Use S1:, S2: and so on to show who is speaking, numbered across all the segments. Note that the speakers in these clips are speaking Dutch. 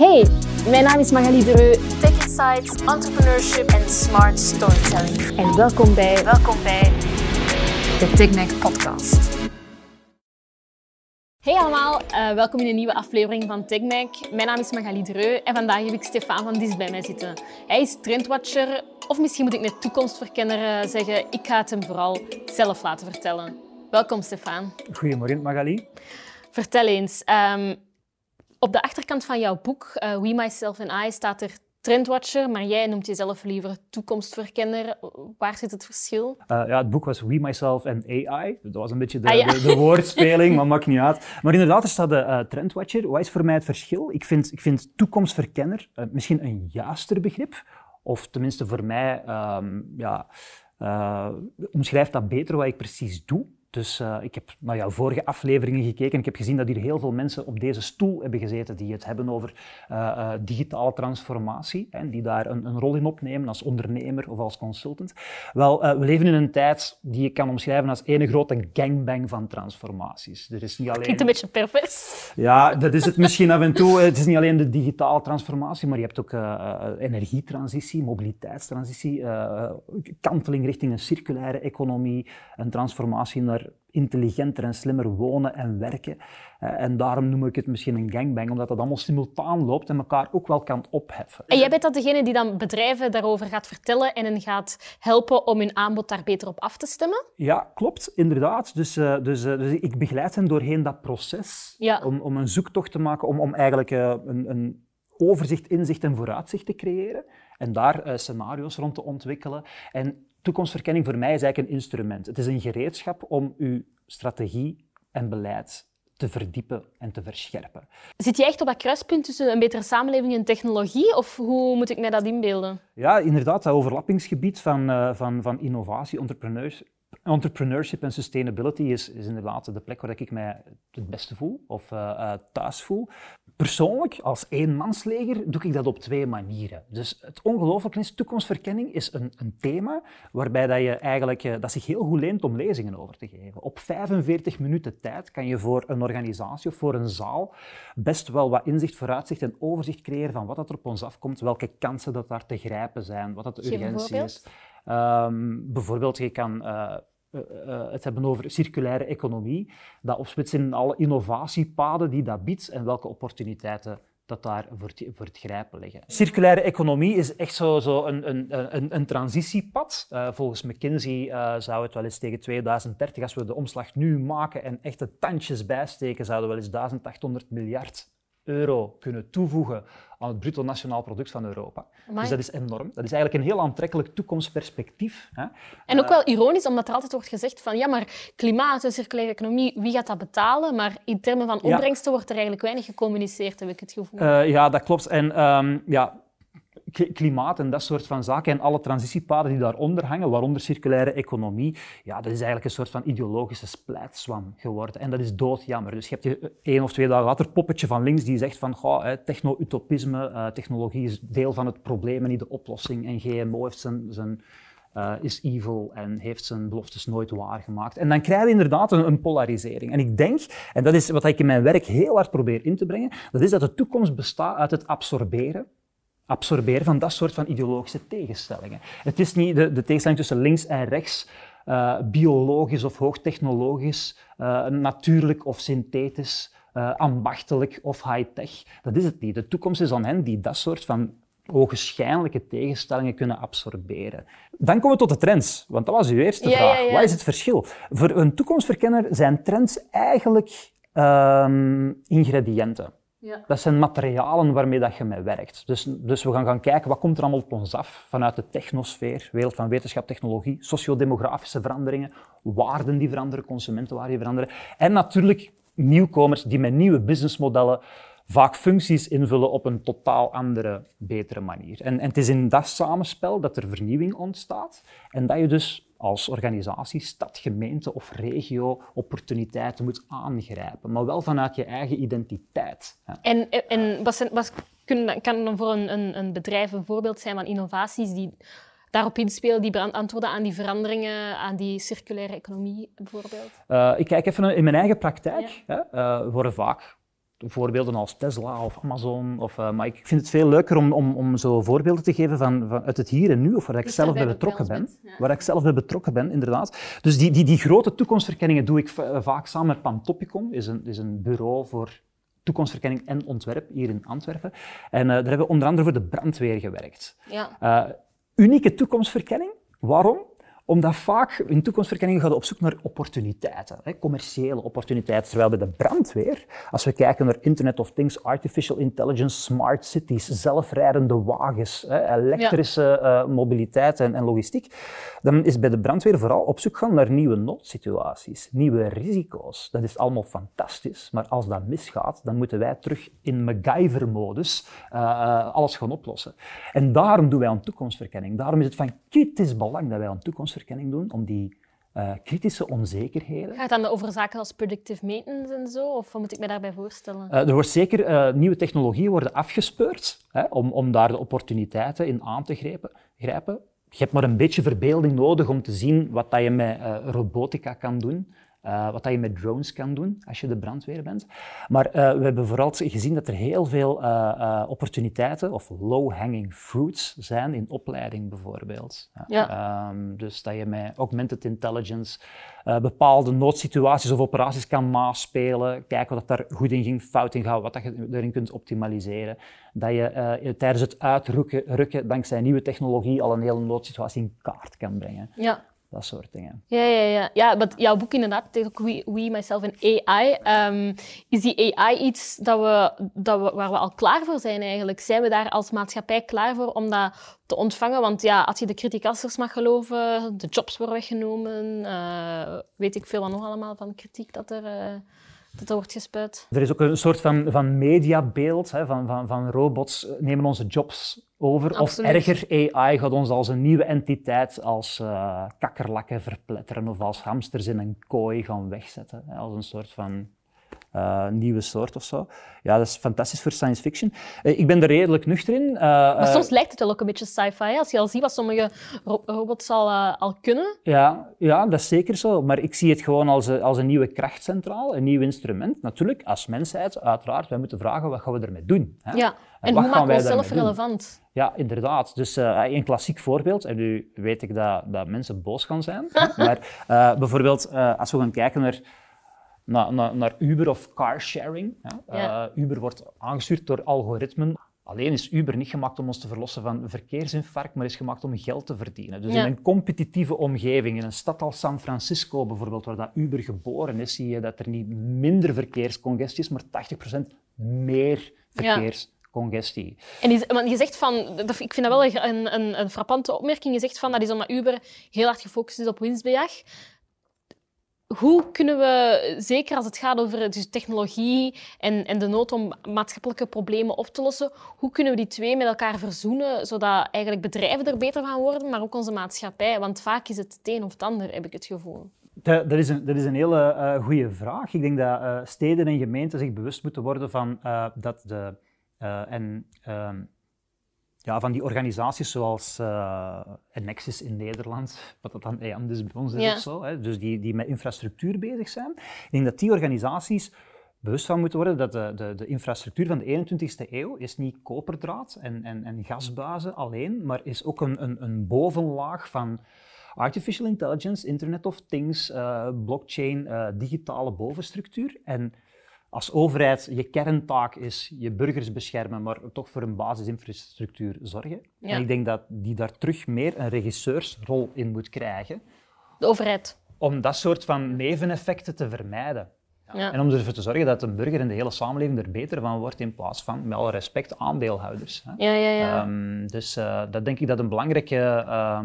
S1: Hey, mijn naam is Magali Dreu, Tech Insights, Entrepreneurship en Smart Storytelling. En welkom bij, welkom bij de TechNack Podcast. Hey allemaal, uh, welkom in een nieuwe aflevering van TechNack. Mijn naam is Magali Dreu en vandaag heb ik Stefan van Dis bij mij zitten. Hij is trendwatcher, of misschien moet ik net toekomstverkenner zeggen. Ik ga het hem vooral zelf laten vertellen. Welkom Stefan.
S2: Goedemorgen Magali.
S1: Vertel eens, um, op de achterkant van jouw boek, uh, We, Myself and I, staat er trendwatcher, maar jij noemt jezelf liever toekomstverkenner. Waar zit het verschil? Uh,
S2: ja, het boek was We, Myself and AI. Dat was een beetje de, ah, de, de woordspeling, maar maakt niet uit. Maar inderdaad, er staat de uh, trendwatcher. Wat is voor mij het verschil? Ik vind, ik vind toekomstverkenner uh, misschien een juister begrip. Of tenminste voor mij um, ja, omschrijft dat beter wat ik precies doe. Dus uh, ik heb naar jouw vorige afleveringen gekeken en ik heb gezien dat hier heel veel mensen op deze stoel hebben gezeten die het hebben over uh, uh, digitale transformatie en die daar een, een, rol in opnemen als ondernemer of als consultant. Wel, we leven in een tijd die ik kan omschrijven als ene grote gangbang van transformaties.
S1: Er is niet alleen... Klinkt een beetje pervers.
S2: Ja, dat is het misschien af en toe. Het is niet alleen de digitale transformatie, maar je hebt ook energietransitie, mobiliteitstransitie, kanteling richting een circulaire economie, een transformatie naar intelligenter en slimmer wonen en werken. Eh, en daarom noem ik het misschien een gangbang, omdat dat allemaal simultaan loopt en elkaar ook wel kan opheffen.
S1: En jij bent dat degene die dan bedrijven daarover gaat vertellen en hen gaat helpen om hun aanbod daar beter op af te stemmen?
S2: Ja, klopt, inderdaad. Dus, uh, dus, uh, dus ik begeleid hen doorheen dat proces om, om een zoektocht te maken, om, om eigenlijk een, een overzicht, inzicht en vooruitzicht te creëren en daar scenario's rond te ontwikkelen. En toekomstverkenning voor mij is eigenlijk een instrument. Het is een gereedschap om uw strategie en beleid te verdiepen en te verscherpen.
S1: Zit je echt op dat kruispunt tussen een betere samenleving en technologie, of hoe moet ik mij dat inbeelden?
S2: Ja, inderdaad, dat overlappingsgebied van, uh, van, van innovatie, entrepreneurs, entrepreneurship en sustainability is, is inderdaad de plek waar ik mij het beste voel of uh, thuis voel. Persoonlijk, als eenmansleger, doe ik dat op twee manieren. Dus het ongelooflijke is, toekomstverkenning is een, een thema waarbij dat je eigenlijk, uh, dat zich heel goed leent om lezingen over te geven. Op 45 minuten tijd kan je voor een organisatie of voor een zaal best wel wat inzicht, vooruitzicht en overzicht creëren van wat er op ons afkomt, welke kansen dat daar te grijpen zijn, wat dat de urgentie is. Um, bijvoorbeeld, je kan uh, uh, het hebben over circulaire economie, dat opsplitst in alle innovatiepaden die dat biedt en welke opportuniteiten dat daar voor, voor het grijpen liggen. Circulaire economie is echt zo, zo een, een, een, transitiepad. Volgens McKinsey zou het wel eens tegen 2030, als we de omslag nu maken en echt tandjes bijsteken, zouden we wel eens 1800 miljard euro kunnen toevoegen aan het bruto nationaal product van Europa. Dus dat is enorm. Dat is eigenlijk een heel aantrekkelijk toekomstperspectief. Hè.
S1: En ook wel ironisch, omdat er altijd wordt gezegd van ja, maar klimaat en circulaire economie, wie gaat dat betalen? Maar in termen van opbrengsten wordt er eigenlijk weinig gecommuniceerd, heb ik het gevoel.
S2: Uh, ja, dat klopt. En um, ja, klimaat en dat soort van zaken en alle transitiepaden die daaronder hangen, waaronder circulaire economie, ja, dat is eigenlijk een soort van ideologische splijtswam geworden. En dat is doodjammer. Dus je hebt je één of twee dagen later poppetje van links die zegt van techno-utopisme, uh, technologie is deel van het probleem en niet de oplossing. En GMO heeft zijn, zijn uh, is evil en heeft zijn beloftes nooit waargemaakt. En dan krijg je inderdaad een, een, polarisering. En ik denk, en dat is wat ik in mijn werk heel hard probeer in te brengen, dat is dat de toekomst bestaat uit het absorberen absorberen van dat soort van ideologische tegenstellingen. Het is niet de, de tegenstelling tussen links en rechts, uh, biologisch of hoogtechnologisch, uh, natuurlijk of synthetisch, uh, ambachtelijk of high-tech. Dat is het niet. De toekomst is aan hen die dat soort van ogenschijnlijke tegenstellingen kunnen absorberen. Dan komen we tot de trends, want dat was uw eerste vraag. Ja, ja. Wat is het verschil? Voor een toekomstverkenner zijn trends eigenlijk um, ingrediënten. Ja. Dat zijn materialen waarmee dat je mee werkt. Dus, dus we gaan gaan kijken wat komt er allemaal op ons af vanuit de technosfeer, wereld van wetenschap, technologie, sociodemografische veranderingen, waarden die veranderen, consumentenwaarden die veranderen. En natuurlijk nieuwkomers die met nieuwe businessmodellen vaak functies invullen op een totaal andere, betere manier. En, en het is in dat samenspel dat er vernieuwing ontstaat en dat je dus als organisatie, stad, gemeente of regio opportuniteiten moet aangrijpen, maar wel vanuit je eigen identiteit.
S1: En, en kan dan voor een, een, een bedrijf een voorbeeld zijn van innovaties die daarop inspelen, die antwoorden aan die veranderingen, aan die circulaire economie bijvoorbeeld?
S2: Uh, ik kijk even in mijn eigen praktijk. Ja. Hè, uh, worden vaak voorbeelden als Tesla of Amazon. Of, uh, maar ik vind het veel leuker om, om, om zo voorbeelden te geven van, van uit het hier en nu, of waar ik zelf bij betrokken ben. Waar ik zelf bij betrokken ben, inderdaad. Dus die, die, die grote toekomstverkenningen doe ik vaak samen met Pantopicon, is een, is een bureau voor toekomstverkenning en ontwerp hier in Antwerpen. En uh, daar hebben we onder andere voor de brandweer gewerkt. Ja. Uh, unieke toekomstverkenning. Waarom? Omdat vaak in toekomstverkenning gaan we op zoek naar opportuniteiten, hè, commerciële opportuniteiten. Terwijl bij de brandweer, als we kijken naar Internet of Things, artificial intelligence, smart cities, zelfrijdende wagens, hè, elektrische uh, mobiliteit en, en, logistiek, dan is bij de brandweer vooral op zoek gaan naar nieuwe noodsituaties, nieuwe risico's. Dat is allemaal fantastisch, maar als dat misgaat, dan moeten wij terug in MacGyver-modus uh, alles gaan oplossen. En daarom doen wij aan toekomstverkenning. Daarom is het van kritisch belang dat wij aan toekomstverkenning doen om die uh, kritische onzekerheden.
S1: Gaat het dan over zaken als predictive maintenance en zo? Of wat moet ik me daarbij voorstellen?
S2: Uh, er wordt zeker uh, nieuwe technologieën worden afgespeurd hè, om, om daar de opportuniteiten in aan te grijpen. grijpen. Je hebt maar een beetje verbeelding nodig om te zien wat dat je met robotica kan doen. Uh, wat dat je met drones kan doen als je de brandweer bent. Maar uh, we hebben vooral gezien dat er heel veel uh, opportuniteiten of low-hanging fruits zijn in opleiding bijvoorbeeld. Ja. Um, dus dat je met augmented intelligence bepaalde noodsituaties of operaties kan naspelen, kijken wat daar goed in ging, fout in gaat, wat dat je erin kunt optimaliseren. Dat je tijdens het uitrukken rukken, dankzij nieuwe technologie al een hele noodsituatie in kaart kan brengen. Ja. Dat soort dingen.
S1: Ja, ja, ja. ja maar jouw boek inderdaad, ook We, Myself en AI. Um, is die AI iets dat we, dat we, waar we al klaar voor zijn eigenlijk? Zijn we daar als maatschappij klaar voor om dat te ontvangen? Want ja, als je de criticasters mag geloven, de jobs worden weggenomen, uh, weet ik veel wat nog allemaal van kritiek dat er... Uh, dat wordt gespuit.
S2: Er is ook een soort van, van mediabeeld hè, van, van, van robots nemen onze jobs over. Of erger, AI gaat ons als een nieuwe entiteit, als uh, kakkerlakken verpletteren of als hamsters in een kooi gaan wegzetten. Hè, als een soort van uh, nieuwe soort of zo. Ja, dat is fantastisch voor science fiction. Uh, ik ben er redelijk nuchter in. Uh,
S1: maar soms lijkt het wel ook een beetje sci-fi, als je al ziet wat sommige ro robots al, al kunnen.
S2: Ja, ja, dat is zeker zo. Maar ik zie het gewoon als, een, als een nieuwe krachtcentraal, een nieuw instrument. Natuurlijk, als mensheid, uiteraard, wij moeten vragen, wat gaan we ermee doen?
S1: Hè? Ja, en, en hoe maken we onszelf relevant?
S2: Ja, inderdaad. Dus een klassiek voorbeeld, en nu weet ik dat, dat mensen boos gaan zijn, maar bijvoorbeeld als we gaan kijken naar naar, naar, naar Uber of carsharing. Ja. Uh, Uber wordt aangestuurd door algoritmen. Alleen is Uber niet gemaakt om ons te verlossen van verkeersinfarct, maar is gemaakt om geld te verdienen. Dus in een competitieve omgeving, in een stad als San Francisco bijvoorbeeld, waar dat Uber geboren is, zie je dat er niet minder verkeerscongestie is, maar 80% meer verkeerscongestie.
S1: En je zegt van, ik vind dat wel een, een, een frappante opmerking, je zegt van dat is omdat Uber heel hard gefocust is op winstbejag hoe kunnen we, zeker als het gaat over dus technologie en, en de nood om maatschappelijke problemen op te lossen, hoe kunnen we die twee met elkaar verzoenen, zodat eigenlijk bedrijven er beter van worden, maar ook onze maatschappij? Want vaak is het het een of het ander, heb ik het gevoel.
S2: Dat, is, een, dat is een hele uh, goede vraag. Ik denk dat uh, steden en gemeenten zich bewust moeten worden van uh, dat de... en, ehm, ja, van die organisaties zoals uh, Nexus in Nederland, wat dat dan EAMDIS bij ons is of zo, hè, dus die, die met infrastructuur bezig zijn. Ik denk dat die organisaties bewust van moeten worden dat de, de, de infrastructuur van de 21ste eeuw is niet koperdraad en, en, en gasbuizen alleen, maar is ook een, een, een bovenlaag van artificial intelligence, Internet of Things, uh, blockchain, uh, digitale bovenstructuur. En als overheid je kerntaak is je burgers beschermen, maar toch voor een basisinfrastructuur zorgen. En ik denk dat die daar terug meer een regisseursrol in moet krijgen.
S1: De overheid.
S2: Om dat soort van neveneffecten te vermijden. Ja. En om ervoor te zorgen dat een burger en de hele samenleving er beter van wordt, in plaats van, met alle respect, aandeelhouders.
S1: Hè. Ja, ja, ja.
S2: Um, dus uh, dat denk ik dat een belangrijke uh,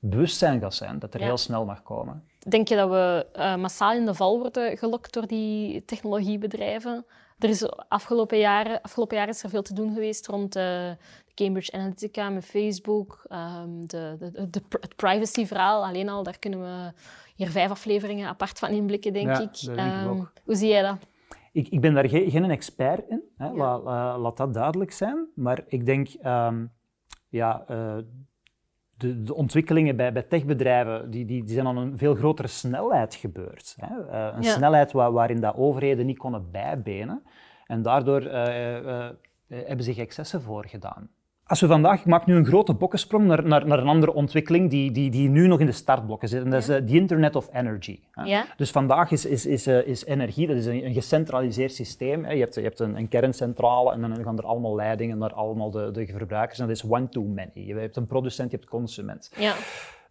S2: bewustzijn gaat zijn, dat er heel snel mag komen.
S1: Denk je dat we uh, massaal in de val worden gelokt door die technologiebedrijven? Er is afgelopen jaren, afgelopen jaren is er veel te doen geweest rond uh, Cambridge Analytica met Facebook, um, de, de, de, het privacy-verhaal. Alleen al, daar kunnen we hier vijf afleveringen apart van inblikken, denk
S2: ja, ik. Um, ook.
S1: Hoe zie jij dat?
S2: Ik, ik ben daar geen, geen expert in, hè. Ja. Laat, laat dat duidelijk zijn. Maar ik denk, um, ja, uh, de, de, ontwikkelingen bij, bij techbedrijven die, die, die zijn aan een veel grotere snelheid gebeurd. Hè? Uh, een snelheid waar, waarin dat overheden niet konden bijbenen. En daardoor hebben zich excessen voorgedaan. Als we vandaag, ik maak nu een grote bokkensprong naar, naar, naar een andere ontwikkeling die, die, die nu nog in de startblokken zit. En dat is de Internet of Energy.
S1: Ja.
S2: Dus vandaag is, is, is, is energie, dat is een, een gecentraliseerd systeem. Je hebt, je hebt een, een, kerncentrale en dan gaan er allemaal leidingen naar allemaal de, de verbruikers. En dat is one-to-many. Je hebt een producent, je hebt consument.
S1: Ja.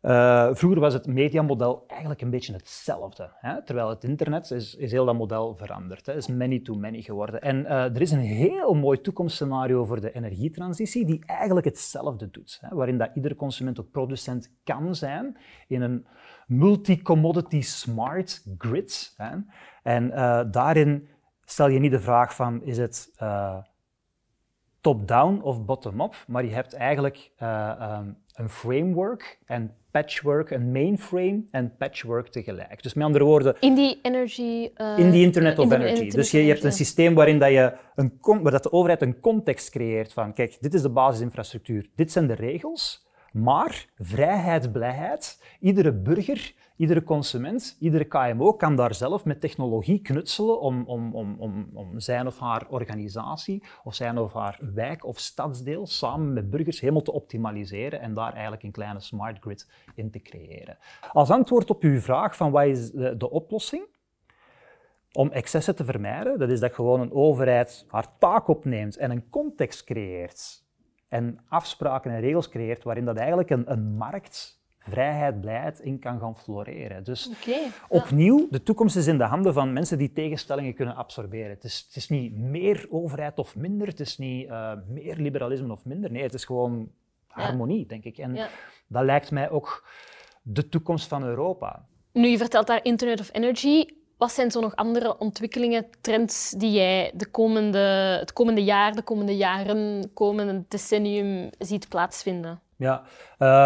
S2: Uh, vroeger was het mediamodel eigenlijk een beetje hetzelfde. Hè? Terwijl het internet is, is heel dat model veranderd. Het is many-to-many geworden. En uh, er is een heel mooi toekomstscenario voor de energietransitie die eigenlijk hetzelfde doet. Hè? Waarin dat iedere consument ook producent kan zijn in een multi-commodity smart grid. Hè? En uh, daarin stel je niet de vraag van is het top-down of bottom-up, maar je hebt eigenlijk um, een framework en patchwork, een mainframe en patchwork tegelijk. Dus met andere woorden...
S1: In die energy... Uh,
S2: in die Internet of Energy. dus je, je, hebt een systeem waarin dat je een, waar dat de overheid een context creëert van, kijk, dit is de basisinfrastructuur, dit zijn de regels, maar vrijheid, blijheid, iedere burger Iedere consument, iedere KMO kan daar zelf met technologie knutselen om, om, om, om, om zijn of haar organisatie of zijn of haar wijk of stadsdeel samen met burgers helemaal te optimaliseren en daar eigenlijk een kleine smart grid in te creëren. Als antwoord op uw vraag van wat is de, de oplossing? Om excessen te vermijden, dat is dat gewoon een overheid haar taak opneemt en een context creëert en afspraken en regels creëert waarin dat eigenlijk een, een markt vrijheid, blijheid in kan gaan floreren. Dus opnieuw, de toekomst is in de handen van mensen die tegenstellingen kunnen absorberen. Het is, het is niet meer overheid of minder, het is niet uh, meer liberalisme of minder. Nee, het is gewoon harmonie, denk ik. En dat lijkt mij ook de toekomst van Europa.
S1: Nu, je vertelt daar Internet of Energy. Wat zijn zo nog andere ontwikkelingen, trends die jij de komende, het komende jaar, de komende jaren, komende decennium ziet plaatsvinden?
S2: Ja,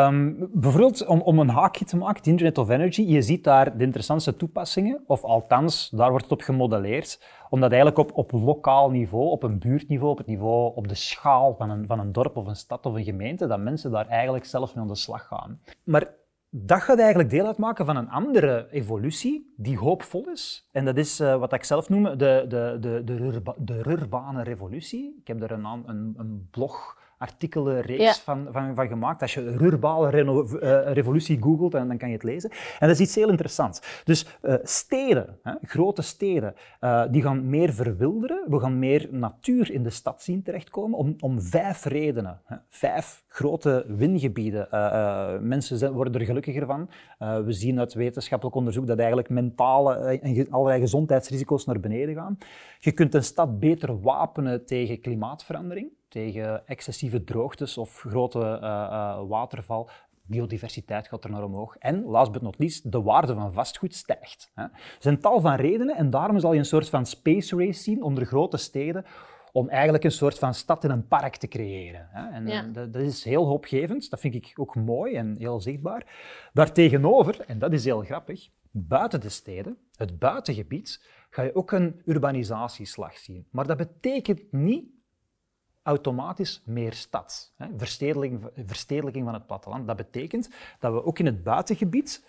S2: um, bijvoorbeeld om, om een haakje te maken, het Internet of Energy, je ziet daar de interessantste toepassingen, of althans, daar wordt het op gemodelleerd, omdat eigenlijk op, op lokaal niveau, op een buurtniveau, op het niveau, op de schaal van een, van een dorp of een stad of een gemeente, dat mensen daar eigenlijk zelf mee aan de slag gaan. Maar dat gaat eigenlijk deel uitmaken van een andere evolutie die hoopvol is. En dat is uh, wat ik zelf noem de, de, de, de, de rurbane revolutie. Ik heb daar een, een, een blog artikelenreeks van, van, van gemaakt. Als je rurbale uh, revolutie googelt, dan, dan kan je het lezen. En dat is iets heel interessants. Dus uh, steden, hè, grote steden, uh, die gaan meer verwilderen. We gaan meer natuur in de stad zien terechtkomen om, om vijf redenen. Hè. Vijf grote wingebieden. mensen zijn, worden er gelukkiger van. we zien uit wetenschappelijk onderzoek dat eigenlijk mentale en allerlei gezondheidsrisico's naar beneden gaan. Je kunt een stad beter wapenen tegen klimaatverandering tegen excessieve droogtes of grote uh, uh, waterval. Biodiversiteit gaat er naar omhoog. En, last but not least, de waarde van vastgoed stijgt. Hè. Er zijn tal van redenen en daarom zal je een soort van space race zien onder grote steden om eigenlijk een soort van stad in een park te creëren. Hè. En ja. dat, dat, is heel hoopgevend, dat vind ik ook mooi en heel zichtbaar. Daartegenover, en dat is heel grappig, buiten de steden, het buitengebied, ga je ook een urbanisatieslag zien. Maar dat betekent niet automatisch meer stad. Verstedelijking, verstedelijking van het platteland. Dat betekent dat we ook in het buitengebied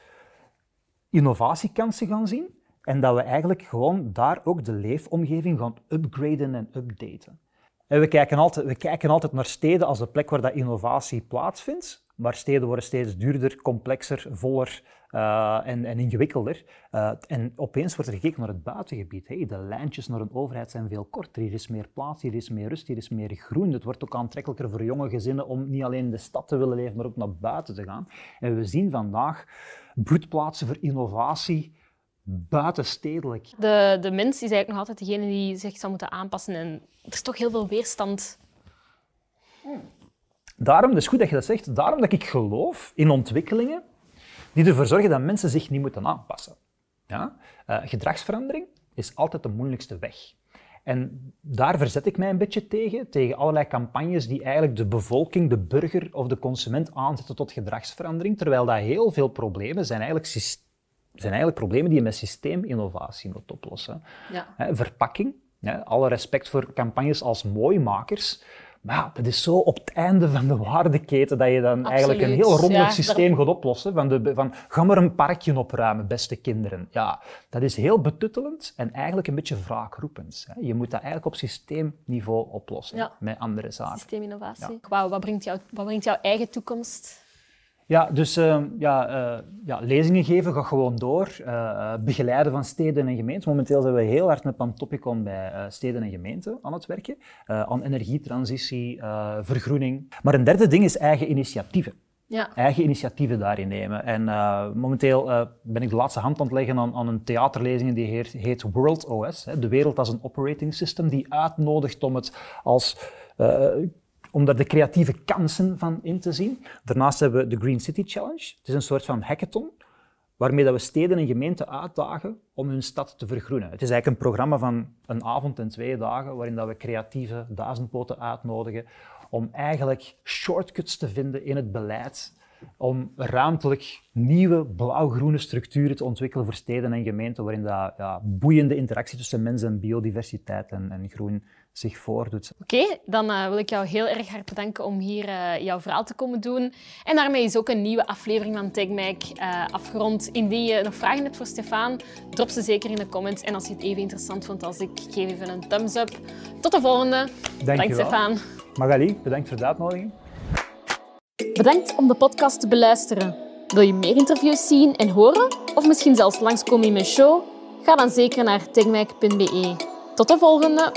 S2: innovatiekansen gaan zien en dat we eigenlijk gewoon daar ook de leefomgeving gaan upgraden en updaten. En we, kijken altijd, we kijken altijd naar steden als de plek waar dat innovatie plaatsvindt, maar steden worden steeds duurder, complexer, voller, uh, en, en, ingewikkelder. Uh, en opeens wordt er gekeken naar het buitengebied. Hey, de lijntjes naar een overheid zijn veel korter. Hier is meer plaats, hier is meer rust, hier is meer groen. Het wordt ook aantrekkelijker voor jonge gezinnen om niet alleen in de stad te willen leven, maar ook naar buiten te gaan. En we zien vandaag broedplaatsen voor innovatie buitenstedelijk.
S1: De, de mens is eigenlijk nog altijd degene die zich zou moeten aanpassen. En er is toch heel veel weerstand.
S2: Daarom, dat is goed dat je dat zegt, daarom dat ik geloof in ontwikkelingen die ervoor zorgen dat mensen zich niet moeten aanpassen. Ja? Uh, gedragsverandering is altijd de moeilijkste weg. En daar verzet ik mij een beetje tegen, tegen allerlei campagnes die eigenlijk de bevolking, de burger of de consument aanzetten tot gedragsverandering, terwijl dat heel veel problemen zijn eigenlijk, zijn eigenlijk problemen die je met systeeminnovatie moet oplossen. Ja. verpakking, alle respect voor campagnes als mooimakers, Maar ja, dat is zo op het einde van de waardeketen dat je dan eigenlijk een heel rommelig systeem gaat oplossen. Van, de, van, ga maar een parkje opruimen, beste kinderen. Ja, dat is heel betuttelend en eigenlijk een beetje wraakroepend. Je moet dat eigenlijk op systeemniveau oplossen met andere zaken.
S1: Systeeminnovatie. Ja. wat brengt, jou, wat brengt jouw eigen toekomst?
S2: Ja, dus uh, ja, uh, ja, lezingen geven gaat gewoon door. Uh, begeleiden van steden en gemeenten. Momenteel zijn we heel hard met Pantopicon bij steden en gemeenten aan het werken. aan energietransitie, vergroening. Maar een derde ding is eigen initiatieven. Ja. Eigen initiatieven daarin nemen. En momenteel ben ik de laatste hand aan het leggen aan, aan een theaterlezing die heet, heet World OS. Hè, de wereld als een operating system, die uitnodigt om het als om daar de creatieve kansen van in te zien. Daarnaast hebben we de Green City Challenge. Het is een soort van hackathon waarmee dat we steden en gemeenten uitdagen om hun stad te vergroenen. Het is eigenlijk een programma van een avond en twee dagen waarin dat we creatieve duizendpoten uitnodigen om eigenlijk shortcuts te vinden in het beleid om ruimtelijk nieuwe blauw-groene structuren te ontwikkelen voor steden en gemeenten waarin dat, ja, boeiende interactie tussen mens en biodiversiteit en, en groen zich voordoet.
S1: Oké, dan uh, wil ik jou heel erg hard bedanken om hier uh, jouw verhaal te komen doen. En daarmee is ook een nieuwe aflevering van TechMac uh, afgerond. Indien je nog vragen hebt voor Stefan, drop ze zeker in de comments. En als je het even interessant vond als ik, geef even een thumbs up. Tot de volgende.
S2: Dank
S1: Stefan.
S2: Magali, bedankt voor de uitnodiging.
S1: Bedankt om de podcast te beluisteren. Wil je meer interviews zien en horen? Of misschien zelfs langskomen in mijn show? Ga dan zeker naar techmac.be. Tot de volgende!